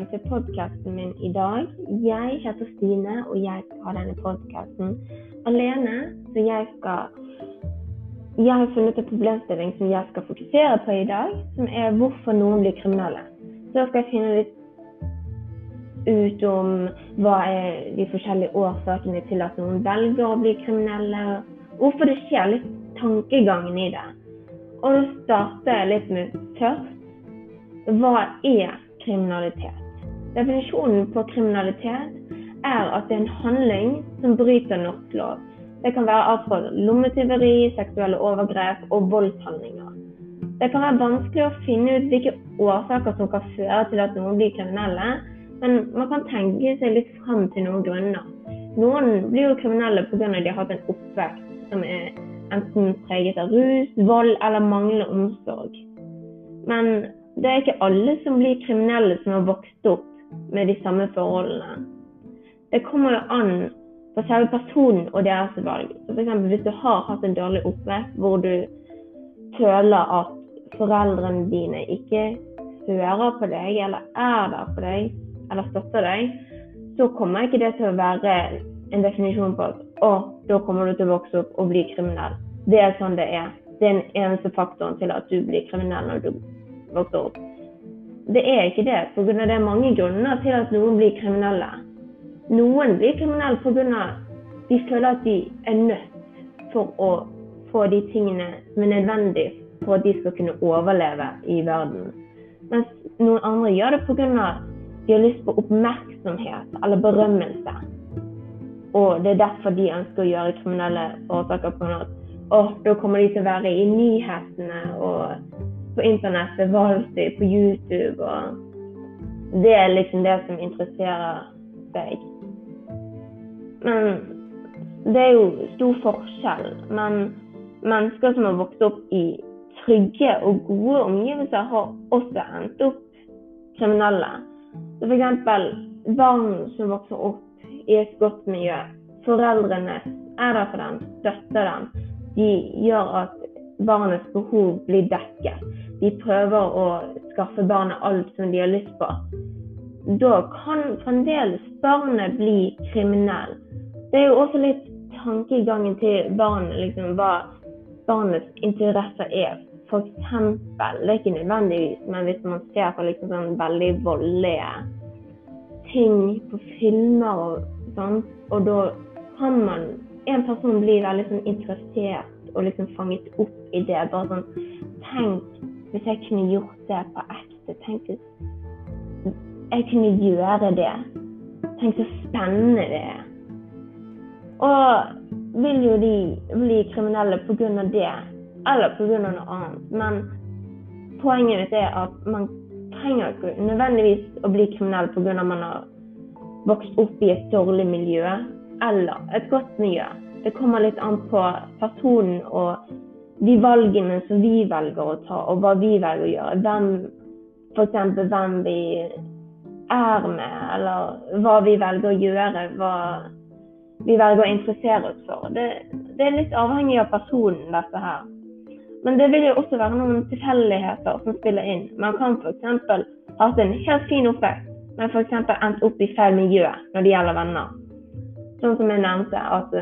velkommen til podkasten min i dag. Jeg heter Stine, og jeg skal ha denne podkasten alene. Så jeg skal Jeg har funnet en problemstilling som jeg skal fokusere på i dag, som er hvorfor noen blir kriminelle. Så skal jeg finne litt ut om hva er de forskjellige årsakene til at noen velger å bli kriminelle, hvorfor det skjer, litt tankegangen i det. Og da starter jeg litt med først hva er kriminalitet? Definisjonen på kriminalitet er at det er en handling som bryter norsk lov. Det kan være alt fra lommetyveri, seksuelle overgrep og voldshandlinger. Det kan være vanskelig å finne ut hvilke årsaker som kan føre til at noen blir kriminelle, men man kan tenke seg litt frem til noen grunner. Noen blir jo kriminelle pga. at de har hatt en oppvekst som er enten preget av rus, vold eller manglende omsorg. Men det er ikke alle som blir kriminelle som har vokst opp med de samme forholdene. Det kommer jo an på selve personen og deres valg. Så for eksempel, hvis du har hatt en dårlig oppvekst hvor du føler at foreldrene dine ikke hører på deg eller er der for deg eller støtter deg, så kommer ikke det til å være en definisjon på at å, da kommer du til å vokse opp og bli kriminell. Det er sånn det er. Det er den eneste faktoren til at du blir kriminell når du vokser opp. Det er ikke det, pga. det er mange grunner til at noen blir kriminelle. Noen blir kriminelle pga. de føler at de er nødt for å få de tingene som er nødvendige for at de skal kunne overleve i verden. Mens noen andre gjør det pga. de har lyst på oppmerksomhet eller berømmelse. Og det er derfor de ønsker å gjøre kriminelle årsaker på at å, da kommer de til å være i nyhetene og på internettet, valgfri på YouTube. og Det er liksom det som interesserer deg. Men det er jo stor forskjell. Men mennesker som har vokst opp i trygge og gode omgivelser, har også endt opp kriminelle. Så f.eks. barn som vokser opp i et godt miljø. Foreldrene er der for dem, støtter dem. De gjør at barnets behov blir dekket de prøver å skaffe barnet alt som de har lyst på, da kan fremdeles barnet bli kriminell. Det er jo også litt tankegangen til barnet, liksom, hva barnets interesser er. For eksempel, det er ikke nødvendigvis, men hvis man ser på liksom sånn veldig voldelige ting på filmer og sånn, og da kan man En person blir veldig sånn interessert og liksom fanget opp i det. Bare sånn Tenk hvis jeg kunne gjort det på ekte. Tenk hvis jeg kunne gjøre det. Tenk så spennende det er. Og vil jo de bli kriminelle pga. det, eller pga. noe annet. Men poenget mitt er at man trenger ikke nødvendigvis å bli kriminell av man har vokst opp i et dårlig miljø eller et godt miljø. Det kommer litt an på personen og de valgene som vi velger å ta, og hva vi velger å gjøre. Hvem, F.eks. hvem vi er med, eller hva vi velger å gjøre. Hva vi velger å interessere oss for. Det, det er litt avhengig av personen, dette her. Men det vil jo også være noen tilfeldigheter som spiller inn. Man kan f.eks. hatt en helt fin oppvekst, men f.eks. endt opp i feil miljø når det gjelder venner. Sånn som jeg nevnte, at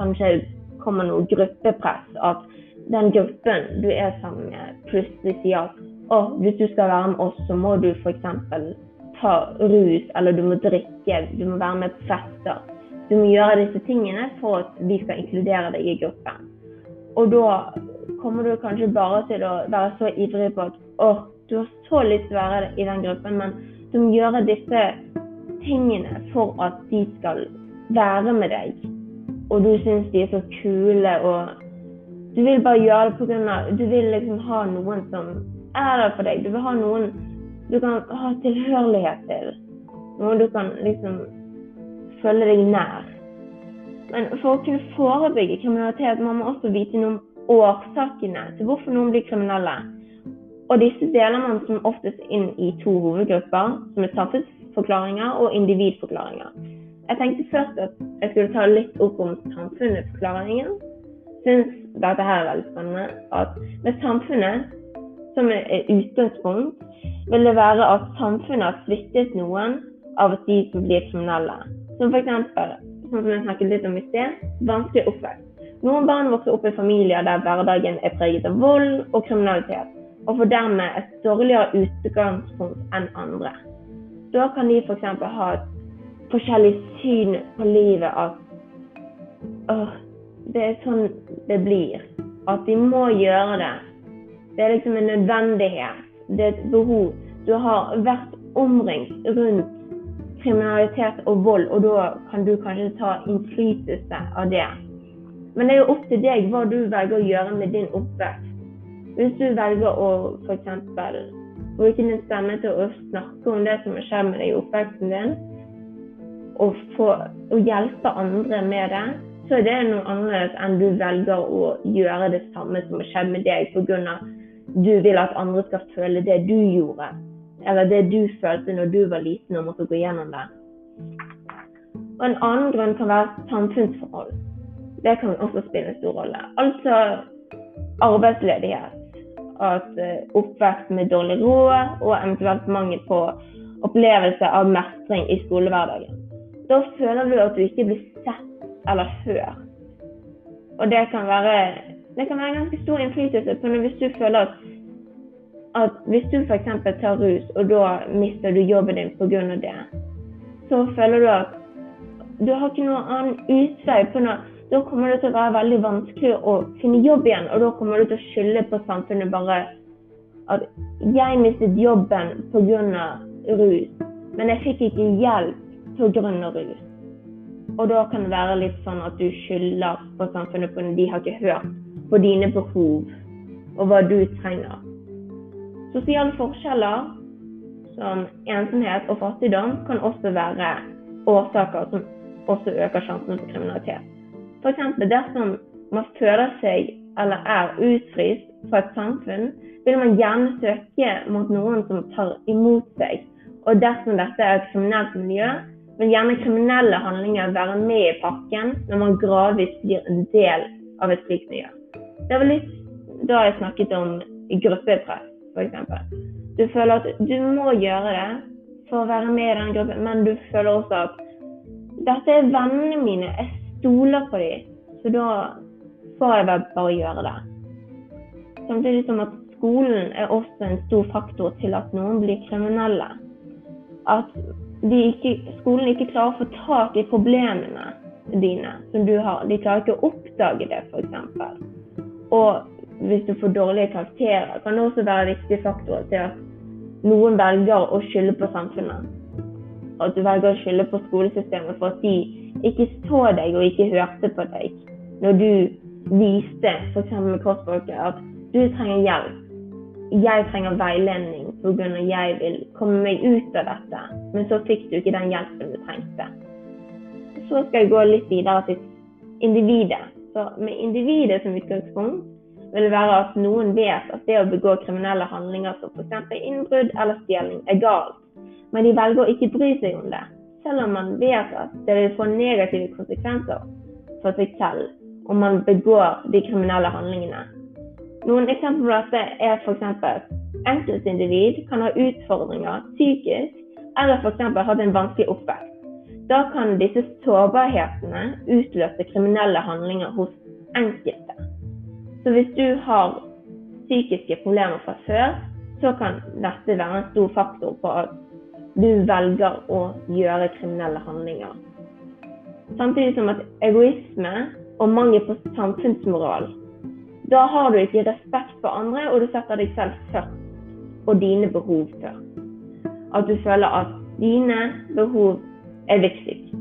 kanskje kommer noe gruppepress. At den gruppen du er sammen med, plutselig sier at å, hvis du skal være med oss, så må du f.eks. ta rus, eller du må drikke, du må være med på fester. Du må gjøre disse tingene for at vi skal inkludere deg i gruppen. Og da kommer du kanskje bare til å være så ivrig på at å, du har så lyst til å være i den gruppen, men du må gjøre disse tingene for at de skal være med deg og du syns de er så kule, og du vil bare gjøre det pga. Du vil liksom ha noen som er der for deg. Du vil ha noen du kan ha tilhørighet til. Noen du kan liksom føle deg nær. Men for å kunne forebygge kriminalitet må man også vite noe om årsakene til hvorfor noen blir kriminelle. Og disse deler man som oftest inn i to hovedgrupper, som er samfunnsforklaringer og individforklaringer. Jeg tenkte først at jeg skulle ta litt opp om samfunnsforklaringen. Syns dette her er veldig spennende. At med samfunnet som er utgangspunkt, vil det være at samfunnet har sviktet noen av de som blir kriminelle. Som f.eks. sånn som jeg snakket litt om i sted, vanskelig oppvekst. Noen barn vokser opp i familier der hverdagen er preget av vold og kriminalitet, og får dermed et dårligere utgangspunkt enn andre. Da kan de f.eks. ha et forskjellig syn på livet at åh, det er sånn det blir. At de må gjøre det. Det er liksom en nødvendighet. Det er et behov. Du har vært omringt rundt kriminalitet og vold, og da kan du kanskje ta innflytelse av det. Men det er jo opp til deg hva du velger å gjøre med din oppvekst. Hvis du velger å f.eks. bruke din stemme til å snakke om det som skjedd med deg i oppveksten din, og, få, å hjelpe andre med det, så er det noe annerledes enn du velger å gjøre det samme som har skjedd med deg pga. du vil at andre skal føle det du gjorde, eller det du følte når du var liten og måtte gå gjennom det. Og En annen grunn kan være samfunnsforhold. Det kan også spille en stor rolle. Altså arbeidsledighet. At eh, oppvekst med dårlig råd og eventuelt mangel på opplevelse av mestring i skolehverdagen. Da føler du at du ikke blir sett eller hørt. Og det kan være det kan være ganske stor innflytelse på hvis du føler at, at hvis du f.eks. tar rus, og da mister du jobben din pga. det, så føler du at du har ikke noen annen utvei på noe. Da kommer det til å være veldig vanskelig å finne jobb igjen, og da kommer du til å skylde på samfunnet bare at jeg mistet jobben pga. rus, men jeg fikk ikke hjelp pga. rus. Og da kan det være litt sånn at du skylder på samfunnet for de har ikke hørt på dine behov og hva du trenger. Sosiale forskjeller som ensomhet og fattigdom kan også være årsaker som også øker sjansen for kriminalitet. F.eks. dersom man føler seg eller er utfryst fra et samfunn, vil man gjerne søke mot noen som tar imot seg. Og dersom dette er et kriminelt miljø, vil gjerne kriminelle handlinger være med i pakken når man gradvis blir en del av et slikt miljø. Det var litt da jeg snakket om gruppepress, f.eks. Du føler at du må gjøre det for å være med i den gruppen, men du føler også at dette er vennene mine, jeg stoler på dem, så da får jeg vel bare gjøre det. Samtidig som at skolen er også en stor faktor til at noen blir kriminelle. At ikke, skolen ikke klarer å få tak i problemene dine som du har. De klarer ikke å oppdage det, f.eks. Og hvis du får dårlige karakterer, kan det også være viktig faktor til at noen velger å skylde på samfunnet. At du velger å skylde på skolesystemet for at de ikke så deg og ikke hørte på deg når du viste f.eks. med kroppsspråket at du trenger hjelp. Jeg trenger veiledning pga. jeg vil komme meg ut av dette, men så fikk du ikke den hjelpen du trengte. Så skal jeg gå litt videre til individet. Så med individet som utgangspunkt vil det være at noen vet at det å begå kriminelle handlinger som f.eks. innbrudd eller stjeling er galt, men de velger å ikke bry seg om det, selv om man vet at det vil få negative konsekvenser for seg selv om man begår de kriminelle handlingene. Noen eksempler på dette er f.eks enkeltindivid kan ha utfordringer psykisk, eller f.eks. hatt en vanskelig oppvekst. Da kan disse sårbarhetene utløse kriminelle handlinger hos enkelte. Så hvis du har psykiske problemer fra før, så kan dette være en stor faktor på at du velger å gjøre kriminelle handlinger. Samtidig som at egoisme og mangel på samfunnsmoral Da har du ikke respekt for andre, og du setter deg selv først og dine behov før. At du føler at dine behov er viktigst.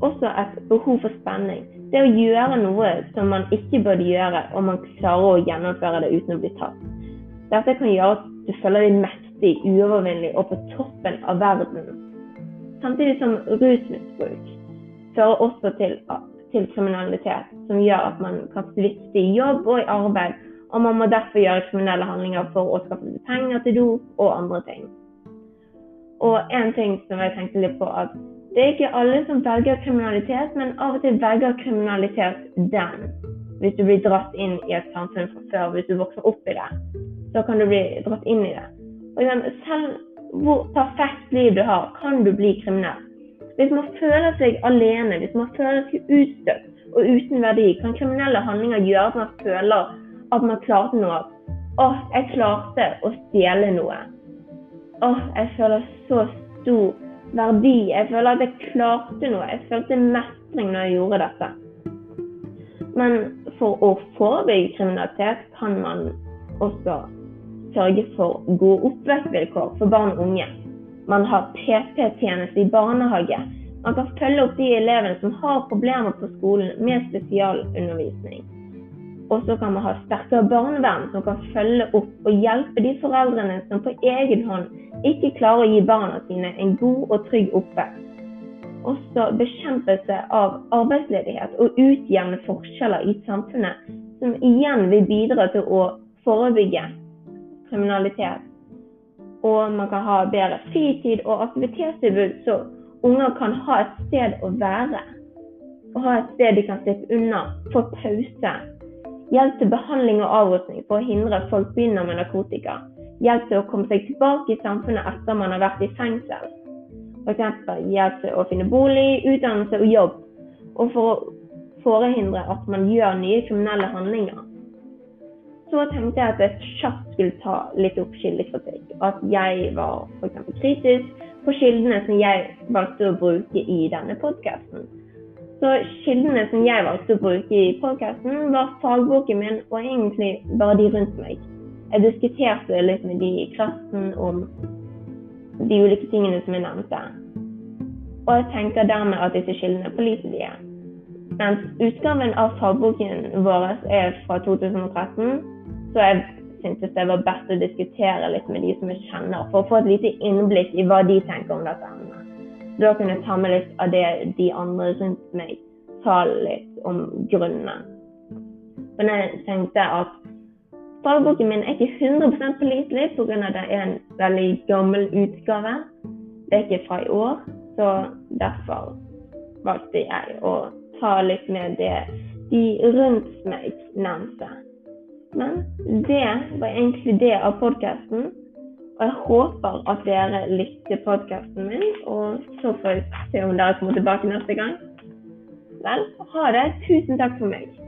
Også et behov for spenning. Det å gjøre noe som man ikke burde gjøre, og man klarer å gjennomføre det uten å bli tatt. Dette kan gjøre at du føler deg mektig, uovervinnelig og på toppen av verden. Samtidig som rusmisbruk fører også til, til kriminalitet, som gjør at man kan svikte i jobb og i arbeid og man må derfor gjøre kriminelle handlinger for å skaffe seg penger til dop og andre ting. Og en ting som jeg tenkte litt på, at det er ikke alle som velger kriminalitet, men av og til velger kriminalitet den. Hvis du blir dratt inn i et samfunn fra før, hvis du vokser opp i det. så kan du bli dratt inn i det. Og selv hvor perfekt liv du har, kan du bli kriminell. Hvis man føler seg alene, hvis man føler seg utstøtt og uten verdi, kan kriminelle handlinger gjøre at man føler at man klarte noe. Å, jeg klarte å stjele noe. Å, jeg føler så stor verdi. Jeg føler at jeg klarte noe. Jeg følte mestring når jeg gjorde dette. Men for å forebygge kriminalitet kan man også sørge for gode oppvekstvilkår for barn og unge. Man har PP-tjeneste i barnehage. Man kan følge opp de elevene som har problemer på skolen med spesialundervisning. Og så kan man ha sterkere barnevern som kan følge opp og hjelpe de foreldrene som på egen hånd ikke klarer å gi barna sine en god og trygg oppvekst også bekjempelse av arbeidsledighet og utjevne forskjeller i samfunnet, som igjen vil bidra til å forebygge kriminalitet. Og man kan ha bedre fritid og aktivitetstilbud, så unger kan ha et sted å være. Og ha et sted de kan slippe unna, få pause. Hjelp til behandling og avrusning for å hindre at folk begynner med narkotika. Hjelp til å komme seg tilbake i samfunnet etter man har vært i fengsel. F.eks. hjelp til å finne bolig, utdannelse og jobb. Og for å forhindre at man gjør nye kriminelle handlinger. Så tenkte jeg at jeg kjapt skulle ta litt opp kildekritikk. At jeg var f.eks. kritisk på kildene som jeg valgte å bruke i denne podkasten. Så kildene som jeg valgte å bruke i podkasten, var fagboken min og egentlig bare de rundt meg. Jeg diskuterte litt med de i klassen om de ulike tingene som jeg nevnte. Og jeg tenker dermed at disse kildene er pålitelige. Mens utgaven av fagboken vår er fra 2013, så jeg syntes det var best å diskutere litt med de som jeg kjenner, for å få et lite innblikk i hva de tenker om dette. Da kunne jeg ta med litt av det de andre rundt meg sa litt om grunnene. Men jeg tenkte at Fagboken min er ikke 100 pålitelig pga. det er en veldig gammel utgave. Det er ikke fra i år, så derfor valgte jeg å ta litt med det de rundt meg nevnte. Men det var egentlig det av podkasten. Og jeg håper at dere likte podkasten min, og så får vi se om dere kommer tilbake neste gang. Vel, ha det. Tusen takk for meg.